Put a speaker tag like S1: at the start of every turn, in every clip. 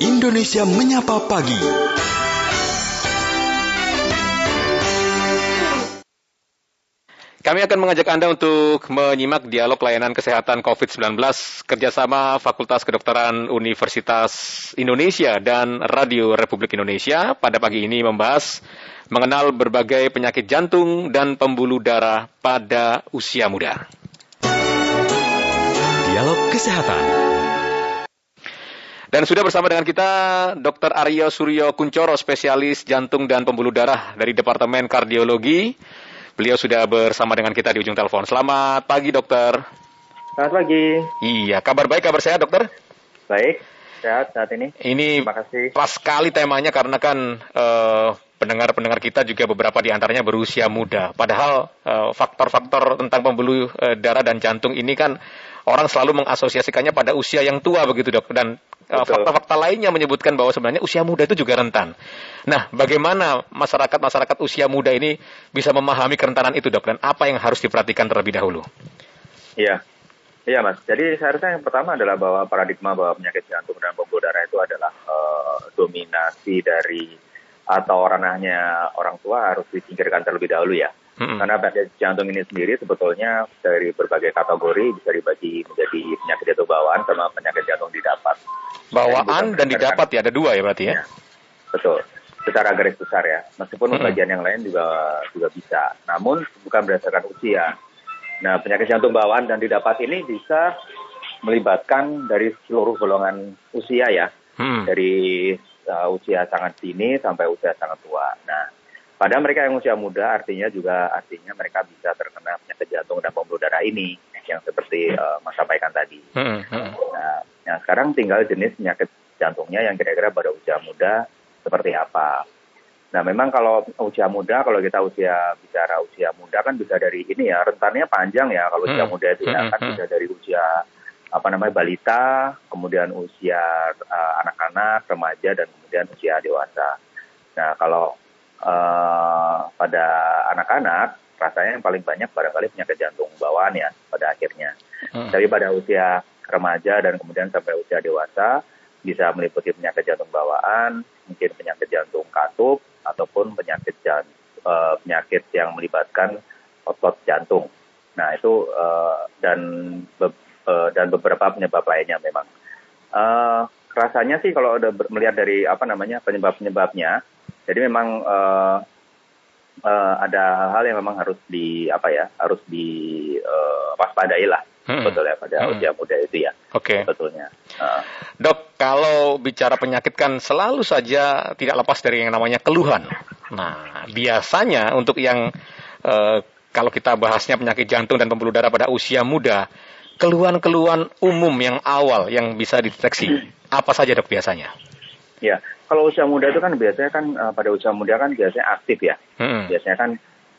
S1: Indonesia Menyapa Pagi.
S2: Kami akan mengajak Anda untuk menyimak dialog layanan kesehatan COVID-19 kerjasama Fakultas Kedokteran Universitas Indonesia dan Radio Republik Indonesia pada pagi ini membahas mengenal berbagai penyakit jantung dan pembuluh darah pada usia muda.
S1: Dialog Kesehatan.
S2: Dan sudah bersama dengan kita Dr. Aryo Suryo Kuncoro, spesialis jantung dan pembuluh darah dari Departemen Kardiologi. Beliau sudah bersama dengan kita di ujung telepon. Selamat pagi, dokter.
S3: Selamat pagi.
S2: Iya, kabar baik, kabar sehat, dokter?
S3: Baik, sehat saat ini.
S2: Ini
S3: Terima kasih.
S2: pas sekali temanya karena kan eh, pendengar-pendengar kita juga beberapa di antaranya berusia muda. Padahal eh, faktor-faktor tentang pembuluh eh, darah dan jantung ini kan orang selalu mengasosiasikannya pada usia yang tua begitu dok. Dan. Fakta-fakta lainnya menyebutkan bahwa sebenarnya usia muda itu juga rentan. Nah, bagaimana masyarakat-masyarakat usia muda ini bisa memahami kerentanan itu dok? Dan apa yang harus diperhatikan terlebih dahulu?
S3: Iya. Iya, Mas. Jadi seharusnya yang pertama adalah bahwa paradigma bahwa penyakit jantung dan pembuluh darah itu adalah eh, dominasi dari atau ranahnya orang tua harus disingkirkan terlebih dahulu ya.
S2: Mm-mm.
S3: Karena penyakit jantung ini sendiri sebetulnya dari berbagai kategori bisa dibagi menjadi penyakit jantung bawaan sama penyakit jantung didapat.
S2: Bawaan dan didapat ya, ada dua ya berarti ya?
S3: Ya. Betul. Secara garis besar ya. Meskipun
S2: Mm-mm.
S3: bagian yang lain juga juga bisa. Namun bukan berdasarkan usia. Nah, penyakit jantung bawaan dan didapat ini bisa melibatkan dari seluruh golongan usia ya.
S2: Hmm.
S3: Dari uh, usia sangat dini sampai usia sangat tua. Nah, pada mereka yang usia muda artinya juga artinya mereka bisa terkena penyakit jantung dan pembuluh darah ini yang seperti uh, Mas sampaikan tadi.
S2: Hmm, hmm.
S3: Nah, nah, sekarang tinggal jenis penyakit jantungnya yang kira-kira pada usia muda seperti apa. Nah, memang kalau usia muda, kalau kita usia bicara usia muda kan bisa dari ini ya, rentannya panjang ya kalau usia
S2: Hmm.
S3: muda itu ya kan bisa dari usia apa namanya balita, kemudian usia uh, anak-anak, remaja dan kemudian usia dewasa. Nah, kalau uh, pada anak-anak rasanya yang paling banyak barangkali penyakit jantung bawaan ya pada akhirnya.
S2: Hmm.
S3: Tapi pada usia remaja dan kemudian sampai usia dewasa bisa meliputi penyakit jantung bawaan, mungkin penyakit jantung katup ataupun penyakit eh, penyakit yang melibatkan otot jantung. Nah itu eh, dan be- eh, dan beberapa penyebab lainnya memang. Eh, rasanya sih kalau udah melihat dari apa namanya penyebab-penyebabnya, jadi memang eh, eh, ada hal-hal yang memang harus di apa ya harus di eh, waspadai lah
S2: Hmm.
S3: sebetulnya pada
S2: Hmm.
S3: usia muda itu ya
S2: Oke.
S3: sebetulnya. Eh,
S2: Dok, kalau bicara penyakit kan selalu saja tidak lepas dari yang namanya keluhan. Nah, biasanya untuk yang eh, kalau kita bahasnya penyakit jantung dan pembuluh darah pada usia muda, keluhan-keluhan umum yang awal yang bisa dideteksi, apa saja dok biasanya?
S3: Ya, kalau usia muda itu kan biasanya kan eh, pada usia muda kan biasanya aktif ya.
S2: Hmm.
S3: Biasanya kan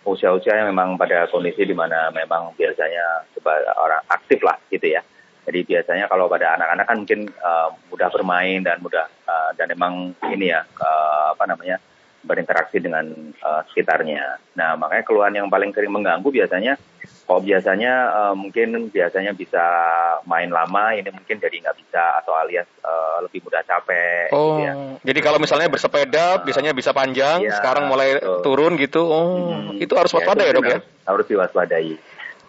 S3: usia-usia yang memang pada kondisi di mana memang biasanya orang aktif lah gitu ya. Jadi biasanya kalau pada anak-anak kan mungkin eh, mudah bermain dan mudah eh, dan memang ini ya eh, apa namanya berinteraksi dengan eh, sekitarnya. Nah makanya keluhan yang paling sering mengganggu biasanya kalau biasanya eh, mungkin biasanya bisa main lama ini mungkin jadi nggak bisa atau alias eh, lebih mudah capek.
S2: Oh,
S3: gitu ya.
S2: jadi kalau misalnya bersepeda biasanya bisa panjang,
S3: Iya,
S2: sekarang mulai
S3: betul.
S2: turun gitu. Oh,
S3: Hmm.
S2: itu harus waspada ya,
S3: itu
S2: dok ya?
S3: harus- Harus diwaspadai.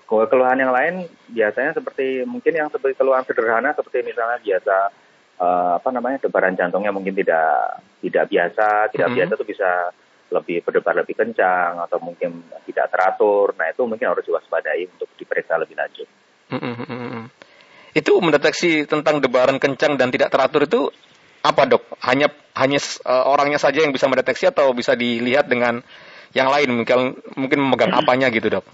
S3: Kalau keluhan yang lain biasanya seperti mungkin yang seperti keluhan sederhana seperti misalnya biasa eh, apa namanya debaran jantungnya mungkin tidak tidak biasa, tidak
S2: Mhm.
S3: biasa itu bisa lebih berdebar lebih kencang atau mungkin tidak teratur. Nah itu mungkin harus diwaspadai untuk diperiksa lebih lanjut.
S2: Mm, mm, mm, mm. Itu mendeteksi tentang debaran kencang dan tidak teratur itu apa dok? Hanya hanya eh, orangnya saja yang bisa mendeteksi atau bisa dilihat dengan yang lain mungkin mungkin memegang apanya gitu dok?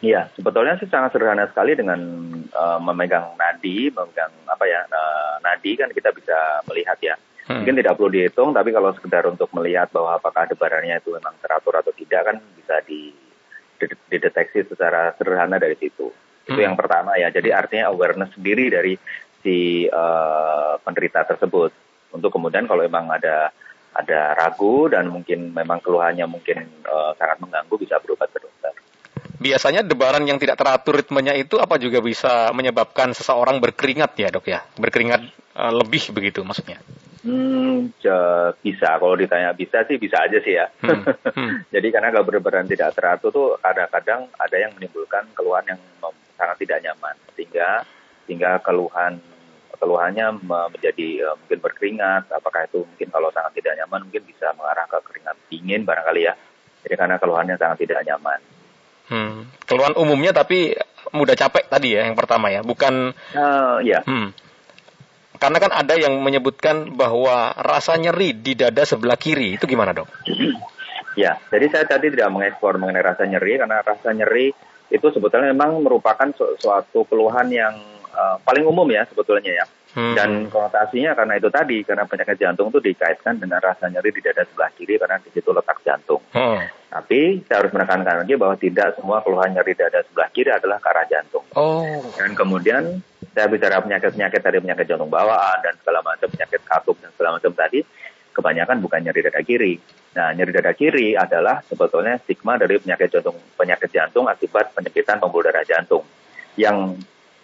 S3: Iya, sebetulnya sih sangat sederhana sekali dengan eh, memegang nadi, memegang apa ya eh, nadi kan kita bisa melihat ya.
S2: Hmm.
S3: Mungkin tidak perlu dihitung, tapi kalau sekedar untuk melihat bahwa apakah debarannya itu memang teratur atau tidak kan bisa di, di- dideteksi secara sederhana dari situ. Itu
S2: Hmm.
S3: yang pertama ya. Jadi artinya awareness sendiri dari si eh, penderita tersebut. Untuk kemudian kalau memang ada ada ragu dan mungkin memang keluhannya mungkin eh, sangat mengganggu bisa berobat ke dokter.
S2: Biasanya debaran yang tidak teratur ritmenya itu apa juga bisa menyebabkan seseorang berkeringat ya dok ya? Berkeringat eh, lebih begitu maksudnya?
S3: Hmm, ja- bisa. Kalau ditanya bisa sih bisa aja sih ya.
S2: Hmm, hmm.
S3: Jadi karena kalau berberan tidak teratur tuh kadang-kadang ada yang menimbulkan keluhan yang sangat tidak nyaman sehingga sehingga keluhan keluhannya me- menjadi eh, mungkin berkeringat. Apakah itu mungkin kalau sangat tidak nyaman mungkin bisa mengarah ke keringat dingin barangkali ya. Jadi karena keluhannya sangat tidak nyaman.
S2: Hmm. Keluhan umumnya tapi mudah capek tadi ya yang pertama ya, bukan
S3: Eh, ya.
S2: Hmm. Karena kan ada yang menyebutkan bahwa rasa nyeri di dada sebelah kiri. Itu gimana, Dok?
S3: Ya, jadi saya tadi tidak mengeksplor mengenai rasa nyeri karena rasa nyeri itu sebetulnya memang merupakan su- suatu keluhan yang eh, paling umum ya sebetulnya ya.
S2: Hmm.
S3: Dan konotasinya karena itu tadi karena penyakit jantung itu dikaitkan dengan rasa nyeri di dada sebelah kiri karena di situ letak jantung.
S2: Hmm.
S3: Tapi saya harus menekankan lagi bahwa tidak semua keluhan nyeri dada sebelah kiri adalah arah jantung.
S2: Oh.
S3: Dan kemudian saya bicara penyakit-penyakit tadi penyakit jantung bawaan dan segala macam penyakit katup dan segala macam tadi kebanyakan bukan nyeri dada kiri. Nah, nyeri dada kiri adalah sebetulnya stigma dari penyakit jantung penyakit jantung akibat penyempitan pembuluh darah jantung yang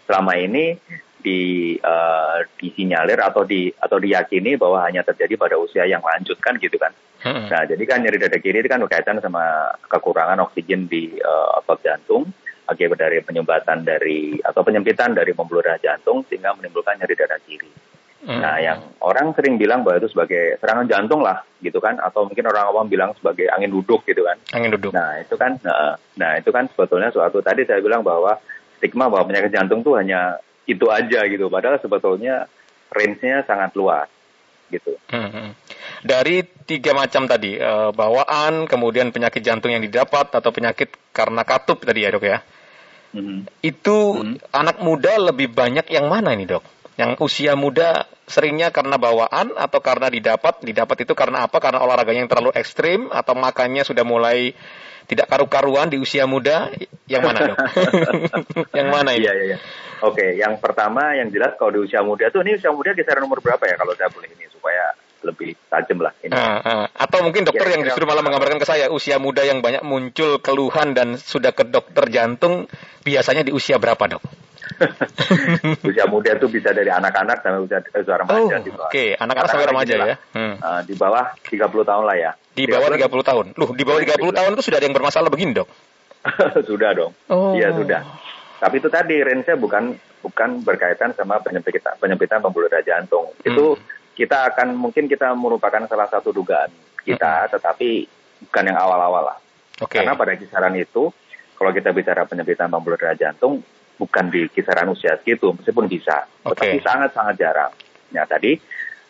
S3: selama ini di eh, disinyalir atau di atau diyakini bahwa hanya terjadi pada usia yang lanjut kan gitu kan.
S2: Hmm.
S3: Nah, jadi kan nyeri dada kiri itu kan berkaitan sama kekurangan oksigen di eh, otot jantung akibat dari penyumbatan dari atau penyempitan dari pembuluh darah jantung sehingga menimbulkan nyeri dada kiri.
S2: Hmm.
S3: Nah, yang orang sering bilang bahwa itu sebagai serangan jantung lah, gitu kan? Atau mungkin orang awam bilang sebagai angin duduk, gitu kan?
S2: angin duduk.
S3: Nah, itu kan, nah, nah itu kan sebetulnya suatu tadi saya bilang bahwa stigma bahwa penyakit jantung tuh hanya itu aja gitu. Padahal sebetulnya range-nya sangat luas, gitu.
S2: Hmm, hmm. Dari tiga macam tadi, eh, bawaan, kemudian penyakit jantung yang didapat atau penyakit karena katup tadi ya, Dok ya.
S3: Mhm.
S2: Itu
S3: Hmm.
S2: anak muda lebih banyak yang mana ini, Dok? Yang usia muda seringnya karena bawaan atau karena didapat? Didapat itu karena apa? Karena olahraganya yang terlalu ekstrim atau makannya sudah mulai tidak karu-karuan di usia muda? Yang mana, Dok? yang mana ini?
S3: Iya, iya, iya. Oke, yang pertama yang jelas kalau di usia muda tuh ini usia muda kisaran umur berapa ya kalau saya boleh ini supaya lebih tajam lah ini.
S2: Ah, ah. Atau mungkin dokter yang
S3: Kira-kira
S2: justru malah menggambarkan ke saya usia muda yang banyak muncul keluhan dan sudah ke dokter jantung biasanya di usia berapa dok?
S3: usia muda itu bisa dari anak-anak sampai usia, eh, usia
S2: Oh,
S3: remaja.
S2: oke,
S3: di bawah.
S2: anak-anak sampai remaja ya. Hmm.
S3: Eh, di bawah 30 tahun lah ya.
S2: Di bawah 30 tahun. Loh, di bawah 30 tahun itu sudah ada yang bermasalah begini dok?
S3: sudah dong.
S2: Oh.
S3: Iya sudah. Tapi itu tadi range-nya bukan bukan berkaitan sama penyempitan penyempitan pembuluh darah jantung. Itu
S2: Hmm.
S3: kita akan mungkin kita merupakan salah satu dugaan kita, tetapi bukan yang awal-awal lah.
S2: Hmm. Oke.
S3: Karena pada kisaran itu, kalau kita bicara penyempitan pembuluh darah jantung, bukan di kisaran usia segitu, meskipun bisa,
S2: Oke.
S3: tetapi sangat-sangat jarang. Nah tadi,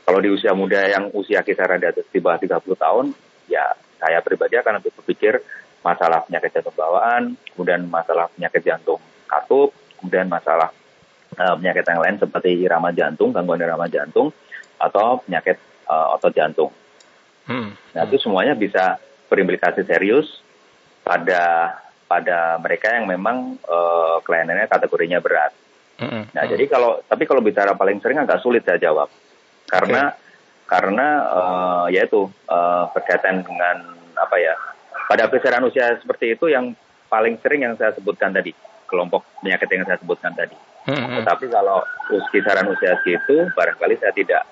S3: kalau di usia muda yang usia kisaran di atas di bawah 30 tahun, ya saya pribadi akan lebih berpikir masalah penyakit jantung bawaan, kemudian masalah penyakit jantung katup, kemudian masalah eh, penyakit yang lain seperti irama jantung, gangguan irama jantung, atau penyakit eh, otot jantung.
S2: Hmm.
S3: Nah, itu semuanya bisa berimplikasi serius pada pada mereka yang memang eh, kelainannya kategorinya berat.
S2: Hmm.
S3: Nah, jadi kalau tapi kalau bicara paling sering agak sulit saya jawab. Karena karena eh, yaitu eh, berkaitan dengan apa ya? Pada kisaran usia seperti itu yang paling sering yang saya sebutkan tadi, kelompok penyakit yang saya sebutkan tadi.
S2: Hmm.
S3: Tetapi kalau kisaran usia segitu barangkali saya tidak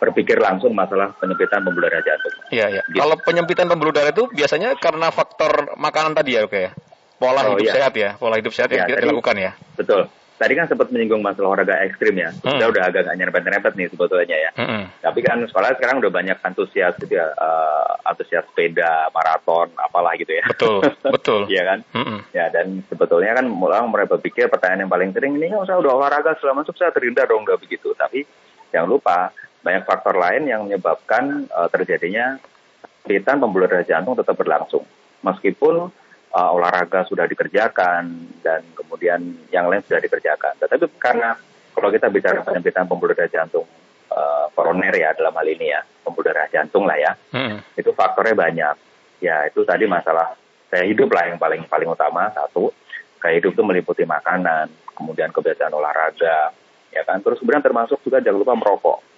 S3: berpikir langsung masalah penyempitan pembuluh darah jantung.
S2: Iya, iya.
S3: Gitu.
S2: Kalau penyempitan pembuluh darah itu biasanya karena faktor makanan tadi ya, oke ya? Pola
S3: Oh,
S2: hidup
S3: iya.
S2: sehat ya, pola hidup sehat yang
S3: Iya,
S2: tidak
S3: tadi-
S2: dilakukan ya.
S3: Betul. Tadi kan sempat menyinggung masalah olahraga ekstrim ya.
S2: Hmm.
S3: Kita udah agak nggak nyerempet-nyerempet nih sebetulnya ya.
S2: Hmm.
S3: Tapi kan sekolah sekarang udah banyak antusias gitu ya, eh, antusias sepeda, maraton, apalah gitu ya.
S2: Betul, betul.
S3: Iya kan?
S2: Hmm.
S3: Ya dan sebetulnya kan orang mereka berpikir pertanyaan yang paling sering ini kan saya udah olahraga selama masuk saya terhindar dong nggak begitu. Tapi jangan lupa banyak faktor lain yang menyebabkan eh, terjadinya penyempitan pembuluh darah jantung tetap berlangsung. Meskipun eh, olahraga sudah dikerjakan dan kemudian yang lain sudah dikerjakan. Tetapi karena kalau kita bicara penyempitan pembuluh darah jantung eh, koroner ya dalam hal ini ya pembuluh darah jantung lah ya
S2: Hmm.
S3: itu faktornya banyak. Ya itu tadi masalah saya hidup lah yang paling paling utama satu. Gaya hidup itu meliputi makanan, kemudian kebiasaan olahraga, ya kan. Terus kemudian termasuk juga jangan lupa merokok.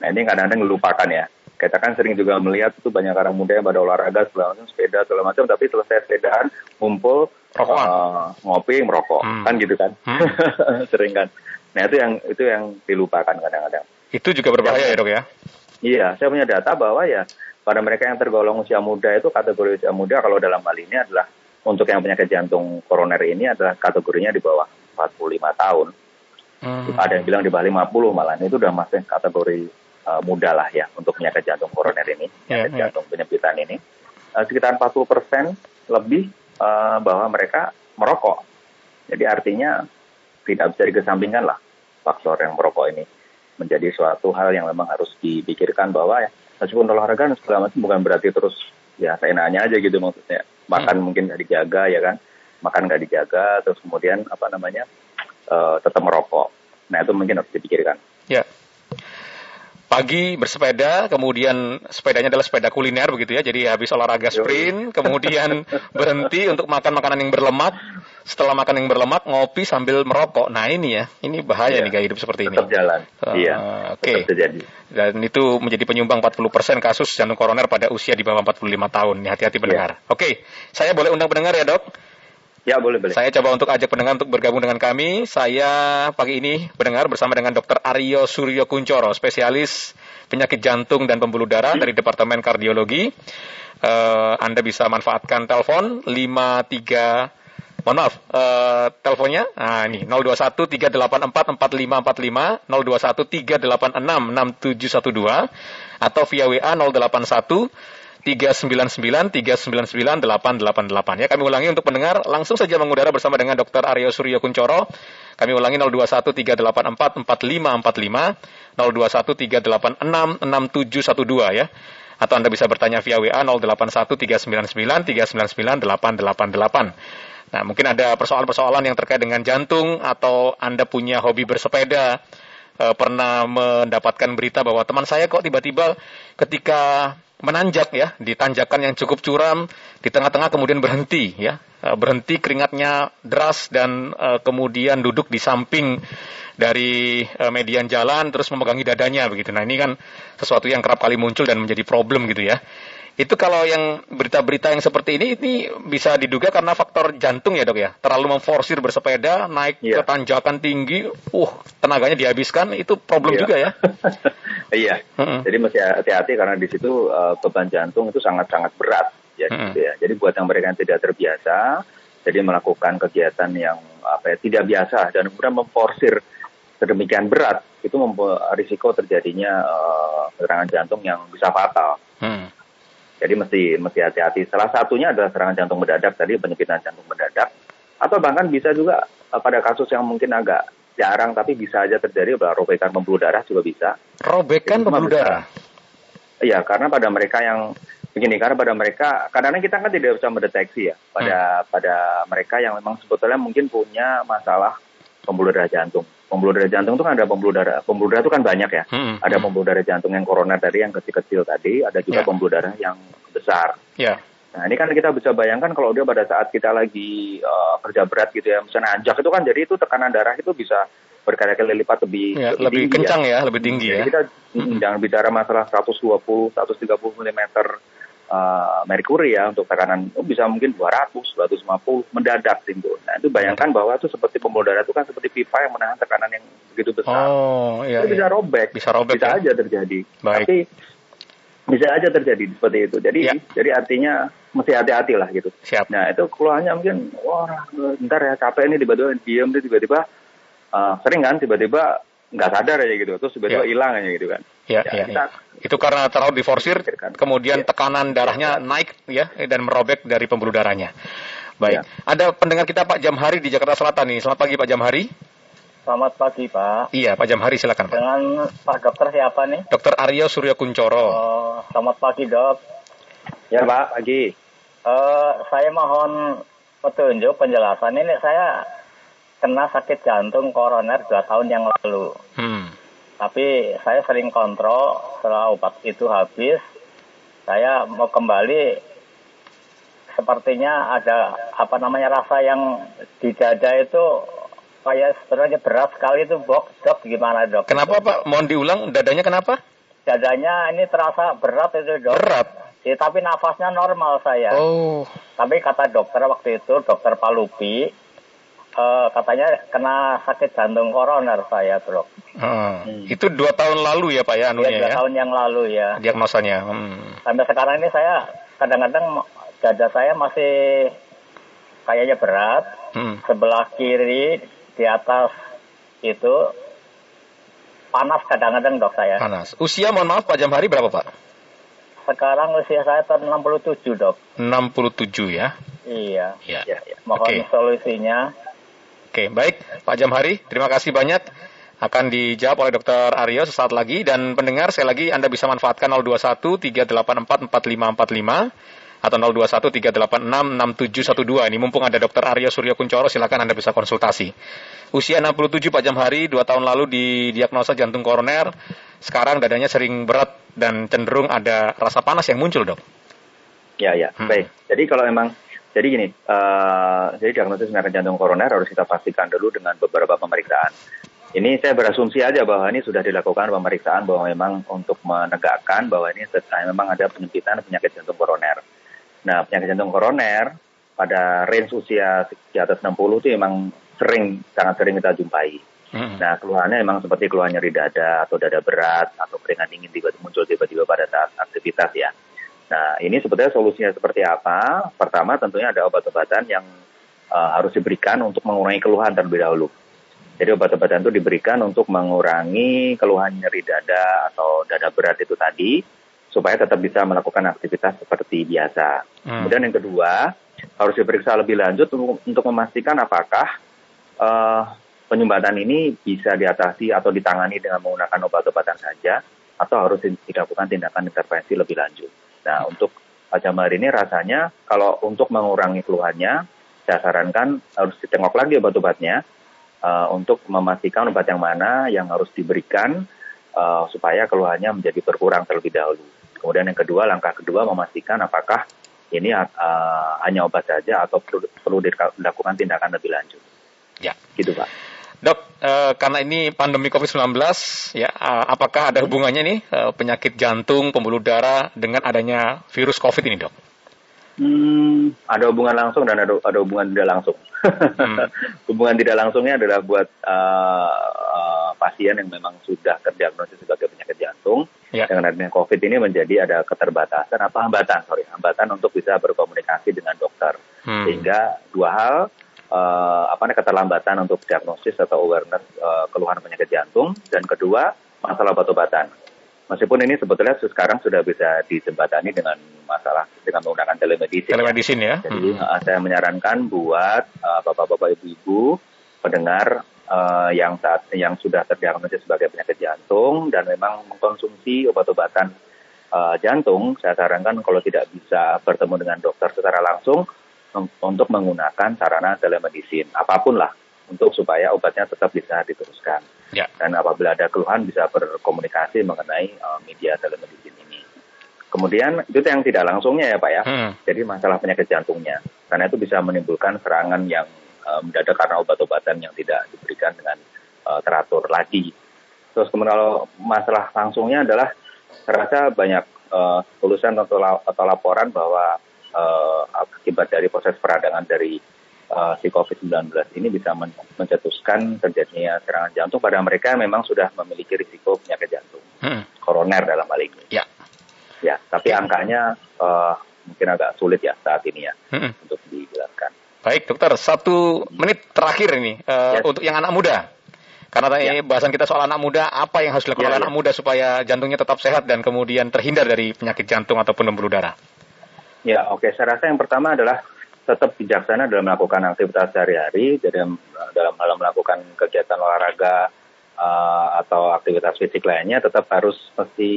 S3: Nah ini kadang-kadang dilupakan ya. Kita kan sering juga melihat itu banyak orang muda yang pada olahraga segala macam, sepeda segala macam, tapi selesai sepedaan ngumpul eh, ngopi merokok,
S2: Hmm.
S3: kan gitu kan.
S2: Hmm.
S3: sering kan. Nah itu yang itu yang dilupakan kadang-kadang.
S2: Itu juga berbahaya ya, Dok ya?
S3: Iya, saya punya data bahwa ya pada mereka yang tergolong usia muda itu kategori usia muda kalau dalam hal ini adalah untuk yang penyakit jantung koroner ini adalah kategorinya di bawah 45 tahun. Hmm. Ada yang bilang di bawah 50 malah itu udah masih kategori uh, muda lah ya untuk penyakit jantung koroner ini, penyakit yeah. jantung penyempitan ini. Uh, sekitar 40 persen lebih uh, bahwa mereka merokok. Jadi artinya tidak bisa dikesampingkan lah faktor yang merokok ini menjadi suatu hal yang memang harus dipikirkan bahwa ya meskipun olahraga dan segala macam bukan berarti terus ya seenaknya aja gitu maksudnya makan hmm. mungkin nggak dijaga ya kan makan nggak dijaga terus kemudian apa namanya uh, tetap merokok nah itu mungkin harus dipikirkan
S2: ya pagi bersepeda, kemudian sepedanya adalah sepeda kuliner begitu ya. Jadi habis olahraga sprint, kemudian berhenti untuk makan makanan yang berlemak. Setelah makan yang berlemak, ngopi sambil merokok. Nah ini ya, ini bahaya ya, nih gaya hidup seperti
S3: tetap
S2: ini.
S3: jalan. Uh, iya.
S2: Oke. Okay. Dan itu menjadi penyumbang 40% kasus jantung koroner pada usia di bawah 45 tahun. Hati-hati pendengar. Ya. Oke, okay. saya boleh undang pendengar ya dok?
S3: Ya, boleh, boleh.
S2: Saya coba untuk ajak pendengar untuk bergabung dengan kami. Saya pagi ini pendengar bersama dengan Dr. Aryo Suryo Kuncoro, spesialis penyakit jantung dan pembuluh darah dari Departemen Kardiologi. Uh, Anda bisa manfaatkan telepon 53 mohon maaf, uh, teleponnya, nah ini 021 384 4545, 021 386 6712, atau via WA 081 399 399 888 ya. Kami ulangi untuk pendengar langsung saja mengudara bersama dengan Dr. Aryo Suryo Kuncoro. Kami ulangi 021 384 4545 021 386 6712 ya. Atau Anda bisa bertanya via WA 081 399 399 888. Nah, mungkin ada persoalan-persoalan yang terkait dengan jantung atau Anda punya hobi bersepeda, eh, pernah mendapatkan berita bahwa teman saya kok tiba-tiba ketika menanjak ya di tanjakan yang cukup curam di tengah-tengah kemudian berhenti ya. Eh, berhenti keringatnya deras dan uh, kemudian duduk di samping dari uh, median jalan terus memegangi dadanya begitu. Nah ini kan sesuatu yang kerap kali muncul dan menjadi problem gitu ya itu kalau yang berita-berita yang seperti ini ini bisa diduga karena faktor jantung ya dok ya terlalu memforsir bersepeda naik yeah. ke tanjakan tinggi uh tenaganya dihabiskan itu problem yeah. juga ya
S3: iya mm-hmm. jadi mesti hati-hati karena di situ uh, beban jantung itu sangat-sangat berat ya mm-hmm. gitu ya jadi buat yang mereka yang tidak terbiasa jadi melakukan kegiatan yang apa ya tidak biasa dan kemudian memforsir sedemikian berat itu risiko terjadinya uh, serangan jantung yang bisa fatal. Jadi mesti mesti hati-hati. Salah satunya adalah serangan jantung mendadak tadi penyempitan jantung mendadak atau bahkan bisa juga uh, pada kasus yang mungkin agak jarang tapi bisa aja terjadi bahwa robekan pembuluh darah juga bisa.
S2: Robekan pembuluh darah.
S3: Iya, karena pada mereka yang begini karena pada mereka kadang-kadang kita kan tidak bisa mendeteksi ya pada hmm. pada mereka yang memang sebetulnya mungkin punya masalah pembuluh darah jantung. Pembuluh darah jantung itu kan ada pembuluh darah, pembuluh darah itu kan banyak ya. Hmm. Ada hmm. pembuluh darah jantung yang koroner tadi yang kecil-kecil tadi, ada juga yeah. pembuluh darah yang besar.
S2: Yeah.
S3: Nah ini kan kita bisa bayangkan kalau dia pada saat kita lagi uh, kerja berat gitu ya, misalnya anjak itu kan jadi itu tekanan darah itu bisa berkali-kali lipat lebih,
S2: ya, lebih, lebih tinggi kencang ya. ya, lebih tinggi jadi ya.
S3: Kita hmm. jangan bicara masalah 120, 130 mm uh, merkuri ya untuk tekanan oh, bisa mungkin 200, 250 mendadak timbul. Nah itu bayangkan bahwa itu seperti pembuluh darah itu kan seperti pipa yang menahan tekanan yang begitu besar.
S2: Oh, iya,
S3: itu iya. bisa robek,
S2: bisa robek,
S3: bisa ya? aja terjadi.
S2: Baik.
S3: Tapi bisa aja terjadi seperti itu. Jadi ya. jadi artinya mesti hati-hati lah gitu.
S2: Siap.
S3: Nah itu keluarnya mungkin wah ntar ya capek ini tiba-tiba diam tiba-tiba uh, sering kan tiba-tiba nggak sadar aja gitu terus tiba-tiba ya. hilang aja gitu kan
S2: ya, ya, ya, kita, ya. itu karena terlalu diforsir kemudian ya. tekanan darahnya ya. naik ya dan merobek dari pembuluh darahnya baik ya. ada pendengar kita Pak Jamhari di Jakarta Selatan nih selamat pagi Pak Jamhari
S4: Selamat pagi Pak.
S2: Iya Pak Jamhari silakan Pak.
S4: Dengan Pak Dokter siapa nih?
S2: Dokter Aryo Suryo Kuncoro.
S4: Oh, selamat pagi dok.
S3: Ya Pak pagi.
S4: Uh, saya mohon petunjuk penjelasan ini saya kena sakit jantung koroner dua tahun yang lalu. Hmm. Tapi saya sering kontrol setelah obat itu habis, saya mau kembali sepertinya ada apa namanya rasa yang di dada itu kayak sebenarnya berat sekali itu dok. Dok gimana dok?
S2: Kenapa pak? Mohon diulang dadanya kenapa?
S4: Dadanya ini terasa berat itu dok.
S2: Berat?
S4: Ya, tapi nafasnya normal saya.
S2: Oh.
S4: Tapi kata dokter waktu itu dokter Palupi uh, katanya kena sakit jantung koroner saya, Bro.
S2: Hmm. hmm. Itu dua tahun lalu ya Pak ya anunya
S4: ya? Dua
S2: ya?
S4: tahun yang lalu ya.
S2: Diagnosanya. Hmm.
S4: Sampai sekarang ini saya kadang-kadang dada saya masih kayaknya berat. Hmm. Sebelah kiri di atas itu panas kadang-kadang dok saya.
S2: Panas. Usia mohon maaf Pak Jamhari berapa Pak?
S4: Sekarang usia saya tahun 67 dok.
S2: 67 ya?
S4: Iya.
S2: Ya. ya, ya.
S4: Mohon okay. solusinya.
S2: Oke, baik Pak Jamhari, terima kasih banyak. Akan dijawab oleh Dr. Aryo sesaat lagi dan pendengar sekali lagi Anda bisa manfaatkan 021 384 4545 atau 021 386 6712. Ini mumpung ada Dr. Aryo Suryo Kuncoro silakan Anda bisa konsultasi. Usia 67 Pak Jamhari, 2 tahun lalu didiagnosa jantung koroner. Sekarang dadanya sering berat dan cenderung ada rasa panas yang muncul, Dok.
S3: Ya, ya. Hmm. Baik. Jadi kalau memang jadi gini, uh, jadi diagnosis penyakit jantung koroner harus kita pastikan dulu dengan beberapa pemeriksaan. Ini saya berasumsi aja bahwa ini sudah dilakukan pemeriksaan bahwa memang untuk menegakkan bahwa ini memang ada penyempitan penyakit jantung koroner. Nah, penyakit jantung koroner pada range usia di atas 60 itu memang sering, sangat sering kita jumpai. Hmm. Nah, keluhannya memang seperti keluhan nyeri dada atau dada berat atau keringat dingin tiba-tiba muncul tiba-tiba pada saat aktivitas ya. Nah, ini sebetulnya solusinya seperti apa? Pertama, tentunya ada obat-obatan yang uh, harus diberikan untuk mengurangi keluhan terlebih dahulu. Jadi obat-obatan itu diberikan untuk mengurangi keluhan nyeri dada atau dada berat itu tadi, supaya tetap bisa melakukan aktivitas seperti biasa. Hmm. Kemudian yang kedua, harus diperiksa lebih lanjut untuk, untuk memastikan apakah uh, penyumbatan ini bisa diatasi atau ditangani dengan menggunakan obat-obatan saja, atau harus dilakukan tindakan intervensi lebih lanjut. Nah, untuk jamar ini rasanya kalau untuk mengurangi keluhannya, saya sarankan harus ditengok lagi obat-obatnya uh, untuk memastikan obat yang mana yang harus diberikan uh, supaya keluhannya menjadi berkurang terlebih dahulu. Kemudian yang kedua, langkah kedua memastikan apakah ini uh, hanya obat saja atau perlu, perlu dilakukan tindakan lebih lanjut.
S2: Ya,
S3: gitu Pak.
S2: Dok, uh, karena ini pandemi COVID-19, ya, uh, apakah ada hubungannya nih uh, penyakit jantung, pembuluh darah dengan adanya virus COVID ini, dok?
S3: Hmm, ada hubungan langsung dan ada, ada hubungan tidak langsung. Hmm. hubungan tidak langsungnya adalah buat uh, uh, pasien yang memang sudah terdiagnosis sebagai penyakit jantung. Ya. Dengan adanya COVID ini menjadi ada keterbatasan apa hambatan, sorry, hambatan untuk bisa berkomunikasi dengan dokter. Hmm. Sehingga dua hal, uh, apa namanya keterlambatan untuk diagnosis atau awareness uh, keluhan penyakit jantung dan kedua masalah obat-obatan. Meskipun ini sebetulnya sekarang sudah bisa dijembatani dengan masalah dengan menggunakan telemedicine.
S2: Telemedicine ya.
S3: Jadi hmm. uh, saya menyarankan buat uh, bapak-bapak ibu-ibu pendengar uh, yang saat yang sudah terdiagnosis sebagai penyakit jantung dan memang mengkonsumsi obat-obatan uh, jantung, saya sarankan kalau tidak bisa bertemu dengan dokter secara langsung untuk menggunakan sarana telemedicine apa pun lah untuk supaya obatnya tetap bisa diteruskan. Ya. Dan apabila ada keluhan bisa berkomunikasi mengenai uh, media telemedicine ini. Kemudian itu yang tidak langsungnya ya Pak ya. Hmm. Jadi masalah penyakit jantungnya. Karena itu bisa menimbulkan serangan yang uh, mendadak karena obat-obatan yang tidak diberikan dengan uh, teratur lagi. Terus kemudian kalau masalah langsungnya adalah terasa banyak uh, tulisan atau, atau laporan bahwa uh, akibat dari proses peradangan dari uh, si COVID-19 ini bisa men mencetuskan terjadinya serangan jantung pada mereka yang memang sudah memiliki risiko penyakit jantung hmm. koroner dalam hal ini.
S2: Ya.
S3: Ya, tapi ya. angkanya uh, mungkin agak sulit ya saat ini ya hmm. untuk dijelaskan.
S2: Baik, dokter, satu menit terakhir ini uh, yes. untuk yang anak muda. Karena tadi ya. bahasan kita soal anak muda, apa yang harus dilakukan ya, anak ya. muda supaya jantungnya tetap sehat dan kemudian terhindar dari penyakit jantung ataupun pembuluh darah?
S3: Ya, oke. Okay. Saya rasa yang pertama adalah tetap bijaksana dalam melakukan aktivitas sehari-hari, jadi dalam dalam melakukan kegiatan olahraga uh, atau aktivitas fisik lainnya tetap harus mesti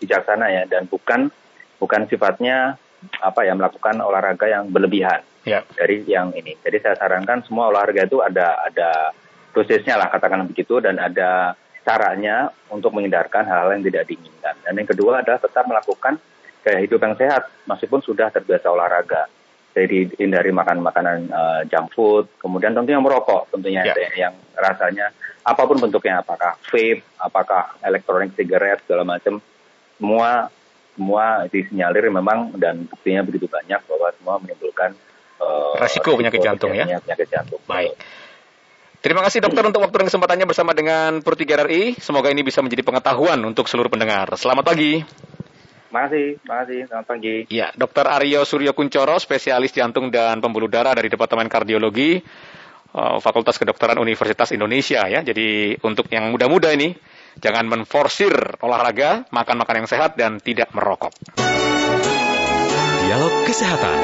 S3: bijaksana ya dan bukan bukan sifatnya apa ya melakukan olahraga yang berlebihan ya. dari yang ini. Jadi saya sarankan semua olahraga itu ada ada dosisnya lah katakan begitu dan ada caranya untuk menghindarkan hal-hal yang tidak diinginkan. Dan yang kedua adalah tetap melakukan gaya hidup yang sehat meskipun sudah terbiasa olahraga. Jadi hindari makan makanan uh, junk food, kemudian tentunya merokok, tentunya yeah. yang rasanya apa pun bentuknya, apakah vape, apakah elektronik sigaret segala macam, semua semua disinyalir memang dan buktinya begitu banyak bahwa semua menimbulkan
S2: uh, resiko penyakit jantung ya.
S3: Penyakit jantung.
S2: Baik. Terima kasih dokter untuk waktu dan kesempatannya bersama dengan Pur 3 RI. Semoga ini bisa menjadi pengetahuan untuk seluruh pendengar. Selamat pagi.
S3: Makasih, makasih. Selamat pagi.
S2: Ya, Dokter Aryo Suryo Kuncoro, spesialis jantung dan pembuluh darah dari Departemen Kardiologi uh, Fakultas Kedokteran Universitas Indonesia ya. Jadi untuk yang muda-muda ini jangan menforsir olahraga, makan makan yang sehat dan tidak merokok.
S1: Dialog Kesehatan.